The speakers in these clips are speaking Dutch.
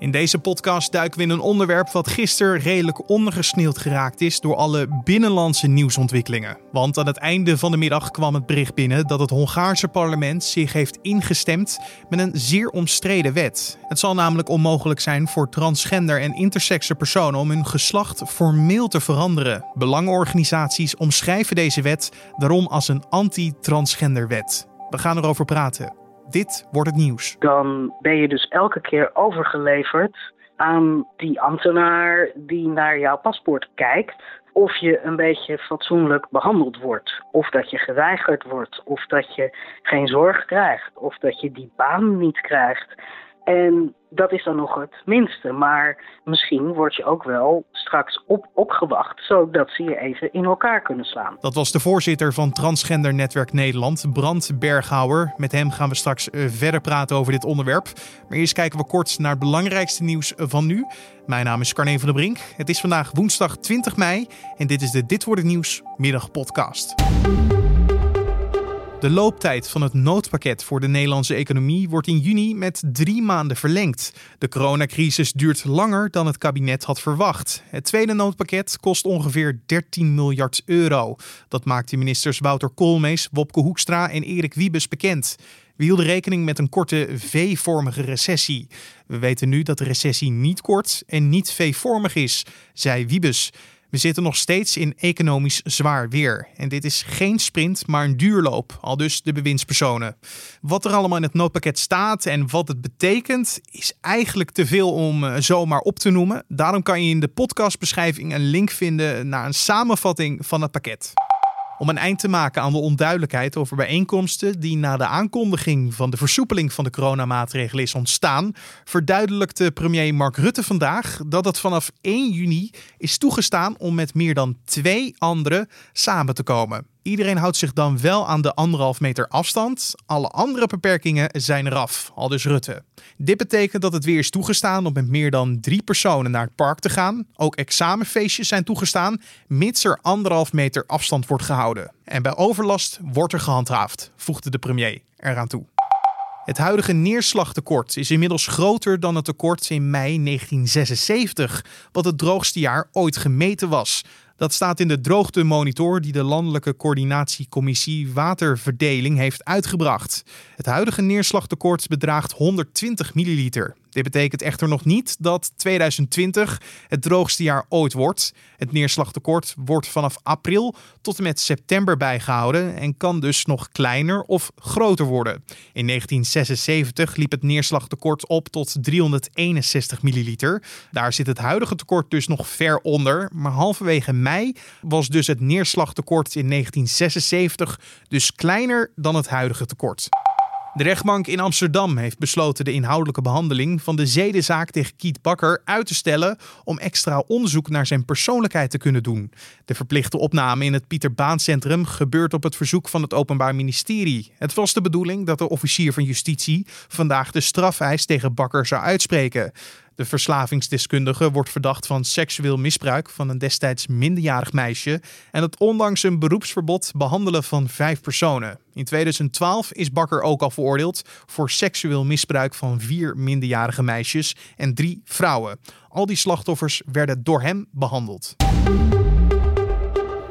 In deze podcast duiken we in een onderwerp wat gisteren redelijk ondergesneeuwd geraakt is door alle binnenlandse nieuwsontwikkelingen. Want aan het einde van de middag kwam het bericht binnen dat het Hongaarse parlement zich heeft ingestemd met een zeer omstreden wet. Het zal namelijk onmogelijk zijn voor transgender en intersexe personen om hun geslacht formeel te veranderen. Belangenorganisaties omschrijven deze wet daarom als een anti-transgender wet. We gaan erover praten. Dit wordt het nieuws. Dan ben je dus elke keer overgeleverd aan die ambtenaar die naar jouw paspoort kijkt. Of je een beetje fatsoenlijk behandeld wordt. Of dat je geweigerd wordt. Of dat je geen zorg krijgt. Of dat je die baan niet krijgt. En dat is dan nog het minste. Maar misschien word je ook wel straks op, opgewacht, zodat ze je even in elkaar kunnen slaan. Dat was de voorzitter van Transgender Netwerk Nederland, Brand Berghouwer. Met hem gaan we straks eh, verder praten over dit onderwerp. Maar eerst kijken we kort naar het belangrijkste nieuws van nu. Mijn naam is Carne van der Brink. Het is vandaag woensdag 20 mei en dit is de Dit wordt het nieuws middagpodcast. De looptijd van het noodpakket voor de Nederlandse economie wordt in juni met drie maanden verlengd. De coronacrisis duurt langer dan het kabinet had verwacht. Het tweede noodpakket kost ongeveer 13 miljard euro. Dat maakte ministers Wouter Koolmees, Wopke Hoekstra en Erik Wiebes bekend. We hielden rekening met een korte V-vormige recessie. We weten nu dat de recessie niet kort en niet V-vormig is, zei Wiebes. We zitten nog steeds in economisch zwaar weer. En dit is geen sprint, maar een duurloop, al dus de bewindspersonen. Wat er allemaal in het noodpakket staat en wat het betekent, is eigenlijk te veel om eh, zomaar op te noemen. Daarom kan je in de podcastbeschrijving een link vinden naar een samenvatting van het pakket. Om een eind te maken aan de onduidelijkheid over bijeenkomsten die na de aankondiging van de versoepeling van de coronamaatregelen is ontstaan, verduidelijkte premier Mark Rutte vandaag dat het vanaf 1 juni is toegestaan om met meer dan twee anderen samen te komen. Iedereen houdt zich dan wel aan de anderhalf meter afstand. Alle andere beperkingen zijn eraf, al dus Rutte. Dit betekent dat het weer is toegestaan om met meer dan drie personen naar het park te gaan. Ook examenfeestjes zijn toegestaan, mits er anderhalf meter afstand wordt gehouden. En bij overlast wordt er gehandhaafd, voegde de premier eraan toe. Het huidige neerslagtekort is inmiddels groter dan het tekort in mei 1976, wat het droogste jaar ooit gemeten was. Dat staat in de droogtemonitor die de Landelijke Coördinatiecommissie Waterverdeling heeft uitgebracht. Het huidige neerslagtekort bedraagt 120 milliliter. Dit betekent echter nog niet dat 2020 het droogste jaar ooit wordt. Het neerslagtekort wordt vanaf april tot en met september bijgehouden en kan dus nog kleiner of groter worden. In 1976 liep het neerslagtekort op tot 361 milliliter. Daar zit het huidige tekort dus nog ver onder, maar halverwege mei was dus het neerslagtekort in 1976 dus kleiner dan het huidige tekort. De rechtbank in Amsterdam heeft besloten de inhoudelijke behandeling van de zedenzaak tegen Kiet Bakker uit te stellen om extra onderzoek naar zijn persoonlijkheid te kunnen doen. De verplichte opname in het Pieter Baan Centrum gebeurt op het verzoek van het Openbaar Ministerie. Het was de bedoeling dat de officier van justitie vandaag de strafeis tegen Bakker zou uitspreken. De verslavingsdeskundige wordt verdacht van seksueel misbruik van een destijds minderjarig meisje en het ondanks een beroepsverbod behandelen van vijf personen. In 2012 is Bakker ook al veroordeeld voor seksueel misbruik van vier minderjarige meisjes en drie vrouwen. Al die slachtoffers werden door hem behandeld.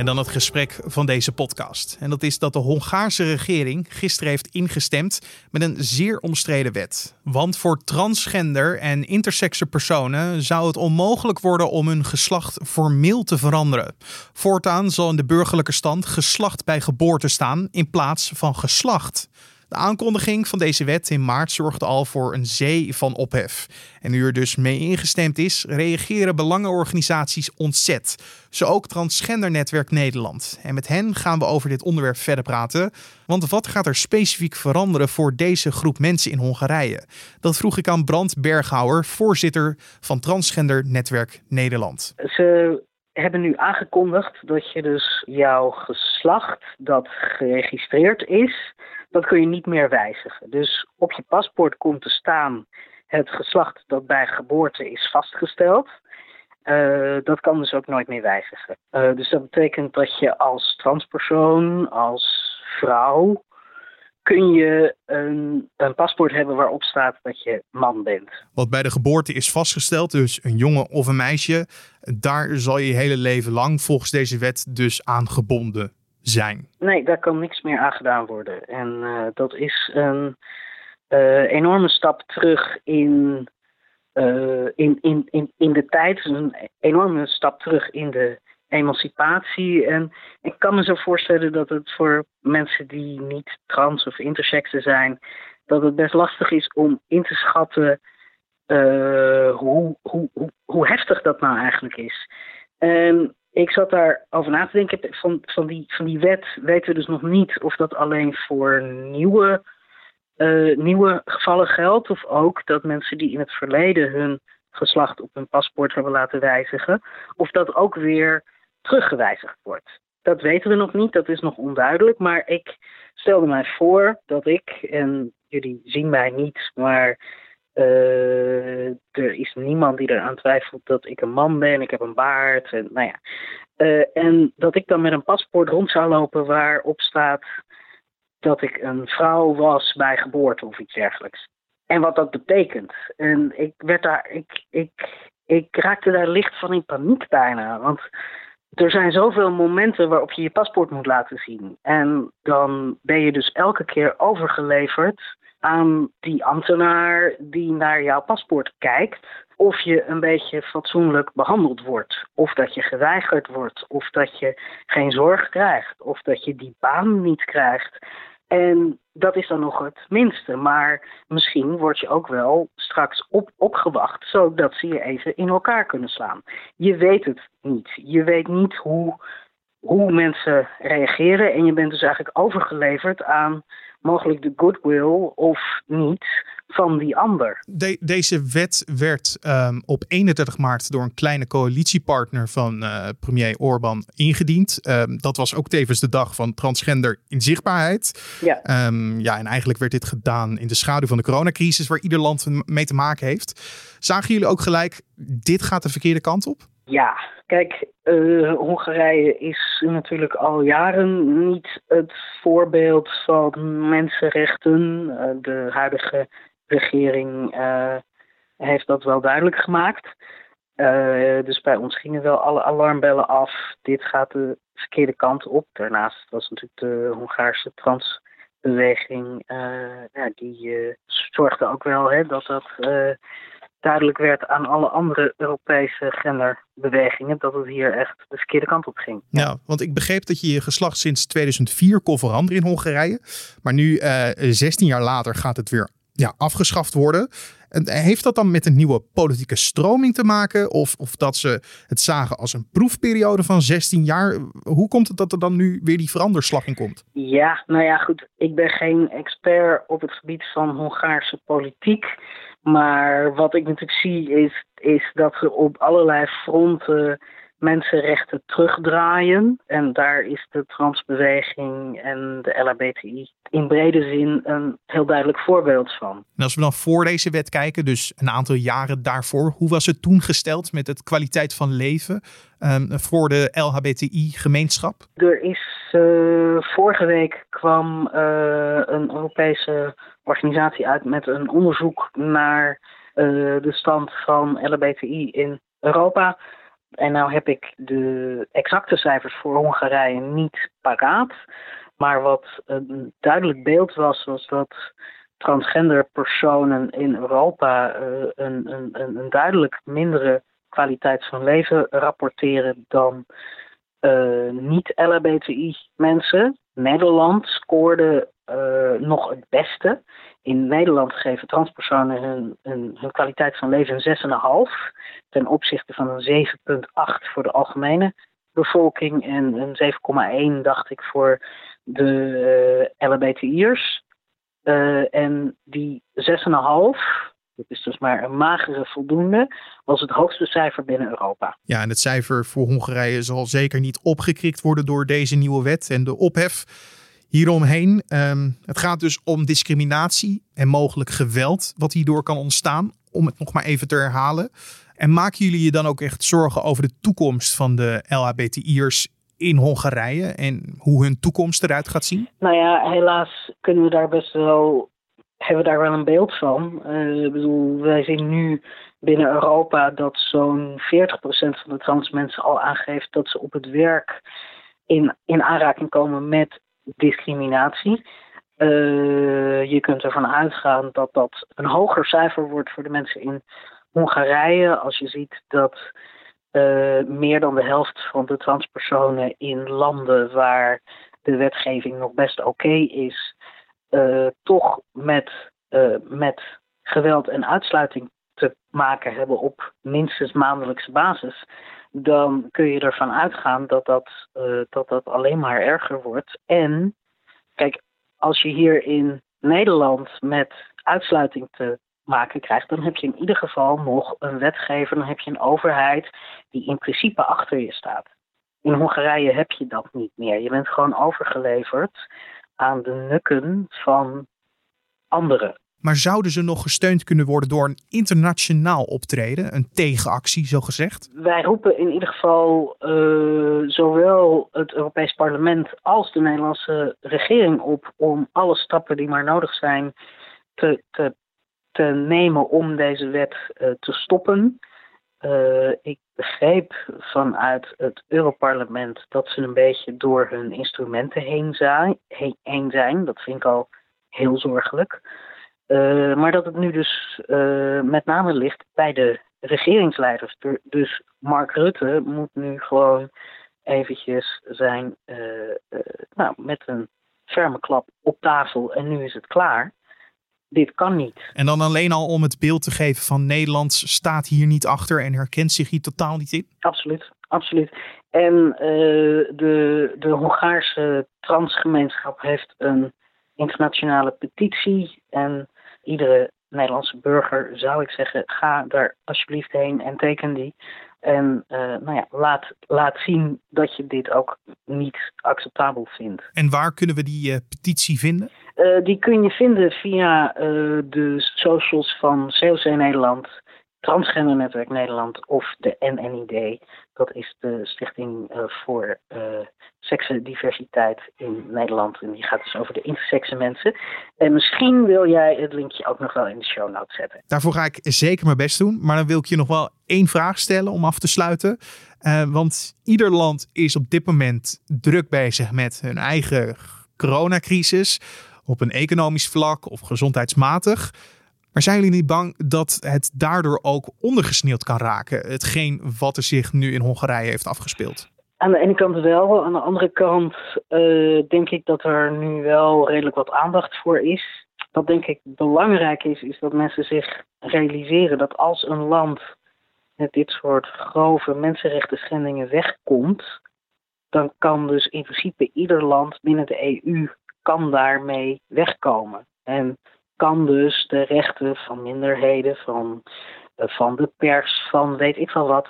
En dan het gesprek van deze podcast. En dat is dat de Hongaarse regering gisteren heeft ingestemd met een zeer omstreden wet. Want voor transgender en intersexe personen zou het onmogelijk worden om hun geslacht formeel te veranderen. Voortaan zal in de burgerlijke stand geslacht bij geboorte staan in plaats van geslacht. De aankondiging van deze wet in maart zorgde al voor een zee van ophef. En nu er dus mee ingestemd is, reageren belangenorganisaties ontzet. Zo ook Transgender Netwerk Nederland. En met hen gaan we over dit onderwerp verder praten. Want wat gaat er specifiek veranderen voor deze groep mensen in Hongarije? Dat vroeg ik aan Brand Berghouwer, voorzitter van Transgender Netwerk Nederland. Ze hebben nu aangekondigd dat je dus jouw geslacht dat geregistreerd is, dat kun je niet meer wijzigen. Dus op je paspoort komt te staan het geslacht dat bij geboorte is vastgesteld. Uh, dat kan dus ook nooit meer wijzigen. Uh, dus dat betekent dat je als transpersoon, als vrouw, kun je een, een, paspoort hebben waarop staat dat je man bent. Wat bij de geboorte is vastgesteld, dus een jongen of een meisje, daar zal je je hele leven lang volgens deze wet dus aan gebonden zijn. Nee, daar kan niks meer aan gedaan worden. En uh, dat is een uh, enorme stap terug in, uh, in, in, in, in de tijd. Een enorme stap terug in de emancipatie. En ik kan me zo voorstellen dat het voor mensen die niet trans of intersexen zijn, dat het best lastig is om in te schatten hoe, hoe, hoe, hoe heftig dat nou eigenlijk is. Ik zat daar over na te denken. Van, van, die, van die wet weten we dus nog niet of dat alleen voor nieuwe, uh, nieuwe gevallen geldt. Of ook dat mensen die in het verleden hun geslacht op hun paspoort hebben laten wijzigen. Of dat ook weer teruggewijzigd wordt. Dat weten we nog niet, dat is nog onduidelijk. Maar ik stelde mij voor dat ik, en jullie zien mij niet, maar uh, er is niemand die eraan twijfelt dat ik een man ben, ik heb een baard. En, nou ja. Uh, en dat ik dan met een paspoort rond zou lopen waarop staat dat ik een vrouw was bij geboorte of iets dergelijks. En wat dat betekent. En ik werd daar, ik, ik, ik raakte daar licht van in paniek bijna. Want er zijn zoveel momenten waarop je je paspoort moet laten zien. En dan ben je dus elke keer overgeleverd aan die ambtenaar die naar jouw paspoort kijkt. Of je een beetje fatsoenlijk behandeld wordt. Of dat je geweigerd wordt. Of dat je geen zorg krijgt. Of dat je die baan niet krijgt. En dat is dan nog het minste. Maar misschien word je ook wel straks op, opgewacht, zodat ze je even in elkaar kunnen slaan. Je weet het niet. Je weet niet hoe, hoe mensen reageren. En je bent dus eigenlijk overgeleverd aan mogelijk de goodwill of niet van die ander. deze wet werd um, op 31 maart door een kleine coalitiepartner van uh, premier Orbán ingediend. Um, dat was ook tevens de dag van transgender inzichtbaarheid. Ja. Um, ja, en eigenlijk werd dit gedaan in de schaduw van de coronacrisis, waar ieder land mee te maken heeft. Zagen jullie ook gelijk, dit gaat de verkeerde kant op? Ja, kijk, uh, Hongarije is natuurlijk al jaren niet het voorbeeld van mensenrechten. Uh, de huidige regering uh, heeft dat wel duidelijk gemaakt. dus bij ons gingen wel alle alarmbellen af. Dit gaat de verkeerde kant op. Daarnaast was natuurlijk de Hongaarse transbeweging. ja, die zorgde ook wel hè, dat dat duidelijk werd aan alle andere Europese genderbewegingen dat het hier echt de verkeerde kant op ging. Ja, want ik begreep dat je je geslacht sinds 2004 kon veranderen in Hongarije. Maar nu, uh, eh, 16 jaar later, gaat het weer ja, afgeschaft worden. En heeft dat dan met een nieuwe politieke stroming te maken? Of, of dat ze het zagen als een proefperiode van 16 jaar? Hoe komt het dat er dan nu weer die veranderslag in komt? Ja, nou ja, goed. Ik ben geen expert op het gebied van Hongaarse politiek. Maar wat ik natuurlijk zie is, is dat ze op allerlei fronten mensenrechten terugdraaien. En daar is de transbeweging en de LHBTI in brede zin een heel duidelijk voorbeeld van. En als we dan voor deze wet kijken, dus een aantal jaren daarvoor, hoe was het toen gesteld met het kwaliteit van leven um, voor de LHBTI-gemeenschap? Er is uh, vorige week kwam uh, een Europese organisatie uit met een onderzoek naar uh, de stand van LHBTI in Europa. En nou heb ik de exacte cijfers voor Hongarije niet paraat. Maar wat een duidelijk beeld was, was dat transgender personen in Europa een, een, een, duidelijk mindere kwaliteit van leven rapporteren dan uh, niet-LHBTI mensen. Nederland scoorde uh, nog het beste. In Nederland geven transpersonen hun, kwaliteit van leven een 6,5 ten opzichte van een 7,8 voor de algemene bevolking en een 7,1 dacht ik voor de uh, LHBTI'ers. Uh, en die 6,5, dat is dus maar een magere voldoende, was het hoogste cijfer binnen Europa. Ja, en het cijfer voor Hongarije zal zeker niet opgekrikt worden door deze nieuwe wet en de ophef hieromheen. Um, het gaat dus om discriminatie en mogelijk geweld wat hierdoor kan ontstaan. Om het nog maar even te herhalen. En maken jullie je dan ook echt zorgen over de toekomst van de LHBTI'ers in Hongarije en hoe hun toekomst eruit gaat zien? Nou ja, helaas kunnen we daar best wel, hebben we daar wel een beeld van. Uh, ik bedoel, wij zien nu binnen Europa dat zo'n 40% van de trans mensen al aangeeft dat ze op het werk in, in aanraking komen met discriminatie. Uh, je kunt ervan uitgaan dat dat een hoger cijfer wordt voor de mensen in Hongarije. Als je ziet dat uh, meer dan de helft van de transpersonen in landen waar de wetgeving nog best oké is, toch met, met geweld en uitsluiting te maken hebben op minstens maandelijkse basis, dan kun je ervan uitgaan dat dat, uh, dat, dat alleen maar erger wordt. En kijk, als je hier in Nederland met uitsluiting te maken krijgt, dan heb je in ieder geval nog een wetgever, dan heb je een overheid die in principe achter je staat. In Hongarije heb je dat niet meer. Je bent gewoon overgeleverd aan de nukken van anderen. Maar zouden ze nog gesteund kunnen worden door een internationaal optreden, een tegenactie zo gezegd? Wij roepen in ieder geval uh, zowel het Europees Parlement als de Nederlandse regering op om alle stappen die maar nodig zijn te, te, te nemen om deze wet uh, te stoppen. Uh, ik begreep vanuit het Europarlement dat ze een beetje door hun instrumenten heen zijn. Heen zijn. Dat vind ik al heel zorgelijk. Uh, maar dat het nu dus uh, met name ligt bij de regeringsleiders. Dus Mark Rutte moet nu gewoon eventjes zijn nou, met een ferme klap op tafel en nu is het klaar. Dit kan niet. En dan alleen al om het beeld te geven van Nederland staat hier niet achter en herkent zich hier totaal niet in? Absoluut, absoluut. En de, de Hongaarse transgemeenschap heeft een internationale petitie en iedere Nederlandse burger zou ik zeggen, ga daar alsjeblieft heen en teken die. En uh, nou ja, laat, laat zien dat je dit ook niet acceptabel vindt. En waar kunnen we die uh, petitie vinden? Uh, die kun je vinden via de socials van COC Nederland, Transgender Netwerk Nederland of de NNID. Dat is de Stichting voor seksendiversiteit in Nederland. En die gaat dus over de intersexe mensen. En misschien wil jij het linkje ook nog wel in de show notes zetten. Daarvoor ga ik zeker mijn best doen. Maar dan wil ik je nog wel één vraag stellen om af te sluiten. Uh, want ieder land is op dit moment druk bezig met hun eigen coronacrisis. Op een economisch vlak of gezondheidsmatig. Maar zijn jullie niet bang dat het daardoor ook ondergesneeuwd kan raken? Hetgeen wat er zich nu in Hongarije heeft afgespeeld? Aan de ene kant wel. Aan de andere kant uh, denk ik dat er nu wel redelijk wat aandacht voor is. Wat denk ik belangrijk is, is dat mensen zich realiseren dat als een land met dit soort grove mensenrechten schendingen wegkomt, dan kan dus in principe ieder land binnen de EU kan daarmee wegkomen. En kan dus de rechten van minderheden, van, uh, van de pers, van weet ik wel wat,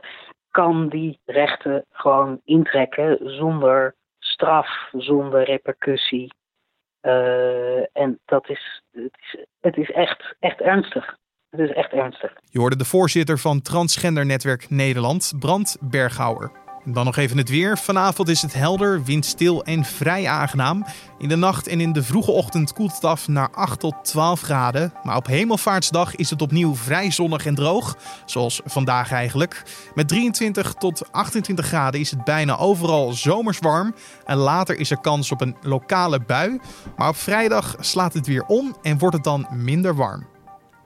kan die rechten gewoon intrekken zonder straf, zonder repercussie. Uh, en dat is, het is, het is echt, echt ernstig. Het is echt ernstig. Je hoorde de voorzitter van Transgender Netwerk Nederland, Brand Berghouwer. Dan nog even het weer. Vanavond is het helder, windstil en vrij aangenaam. In de nacht en in de vroege ochtend koelt het af naar 8 tot 12 graden. Maar op hemelvaartsdag is het opnieuw vrij zonnig en droog. Zoals vandaag eigenlijk. Met 23 tot 28 graden is het bijna overal zomers warm. En later is er kans op een lokale bui. Maar op vrijdag slaat het weer om en wordt het dan minder warm.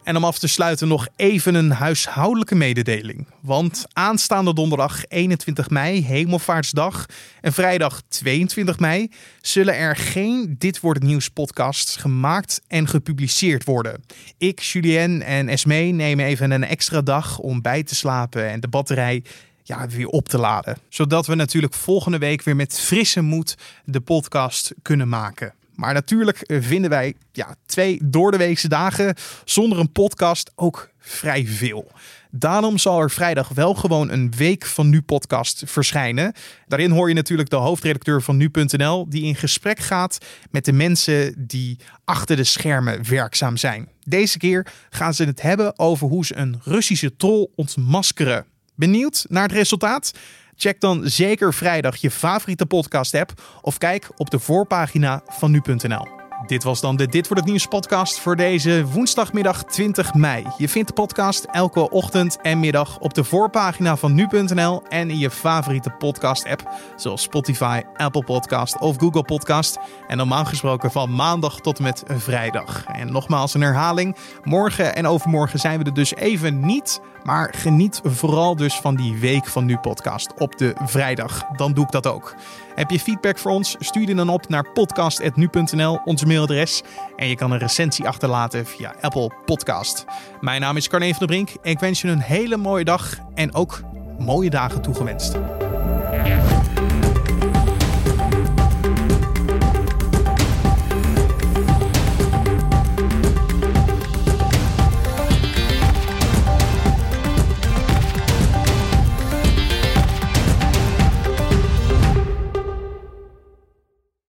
En om af te sluiten nog even een huishoudelijke mededeling. Want aanstaande donderdag 21 mei, Hemelvaartsdag, en vrijdag 22 mei zullen er geen Dit wordt het nieuws podcasts gemaakt en gepubliceerd worden. Ik, Julien en Esme nemen even een extra dag om bij te slapen en de batterij ja, weer op te laden. Zodat we natuurlijk volgende week weer met frisse moed de podcast kunnen maken. Maar natuurlijk eh, vinden wij ja, twee doordeweekse dagen zonder een podcast ook vrij veel. Daarom zal er vrijdag wel gewoon een week van Nu podcast verschijnen. Daarin hoor je natuurlijk de hoofdredacteur van Nu.nl die in gesprek gaat met de mensen die achter de schermen werkzaam zijn. Deze keer gaan ze het hebben over hoe ze een Russische troll ontmaskeren. Benieuwd naar het resultaat? Check dan zeker vrijdag je favoriete podcast app of kijk op de voorpagina van nu.nl. Dit was dan de Dit wordt het nieuws podcast voor deze woensdagmiddag 20 mei. Je vindt de podcast elke ochtend en middag op de voorpagina van nu.nl en in je favoriete podcast app zoals Spotify, Apple Podcast of Google Podcast. En normaal gesproken van maandag tot en met vrijdag. En nogmaals een herhaling. Morgen en overmorgen zijn we er dus even niet. Maar geniet vooral dus van die Week van Nu podcast op de vrijdag. Dan doe ik dat ook. Heb je feedback voor ons? Stuur die dan op naar podcast.nu.nl, ons mailadres. En je kan een recensie achterlaten via Apple Podcast. Mijn naam is Carne van der Brink. Ik wens je een hele mooie dag en ook mooie dagen toegewenst.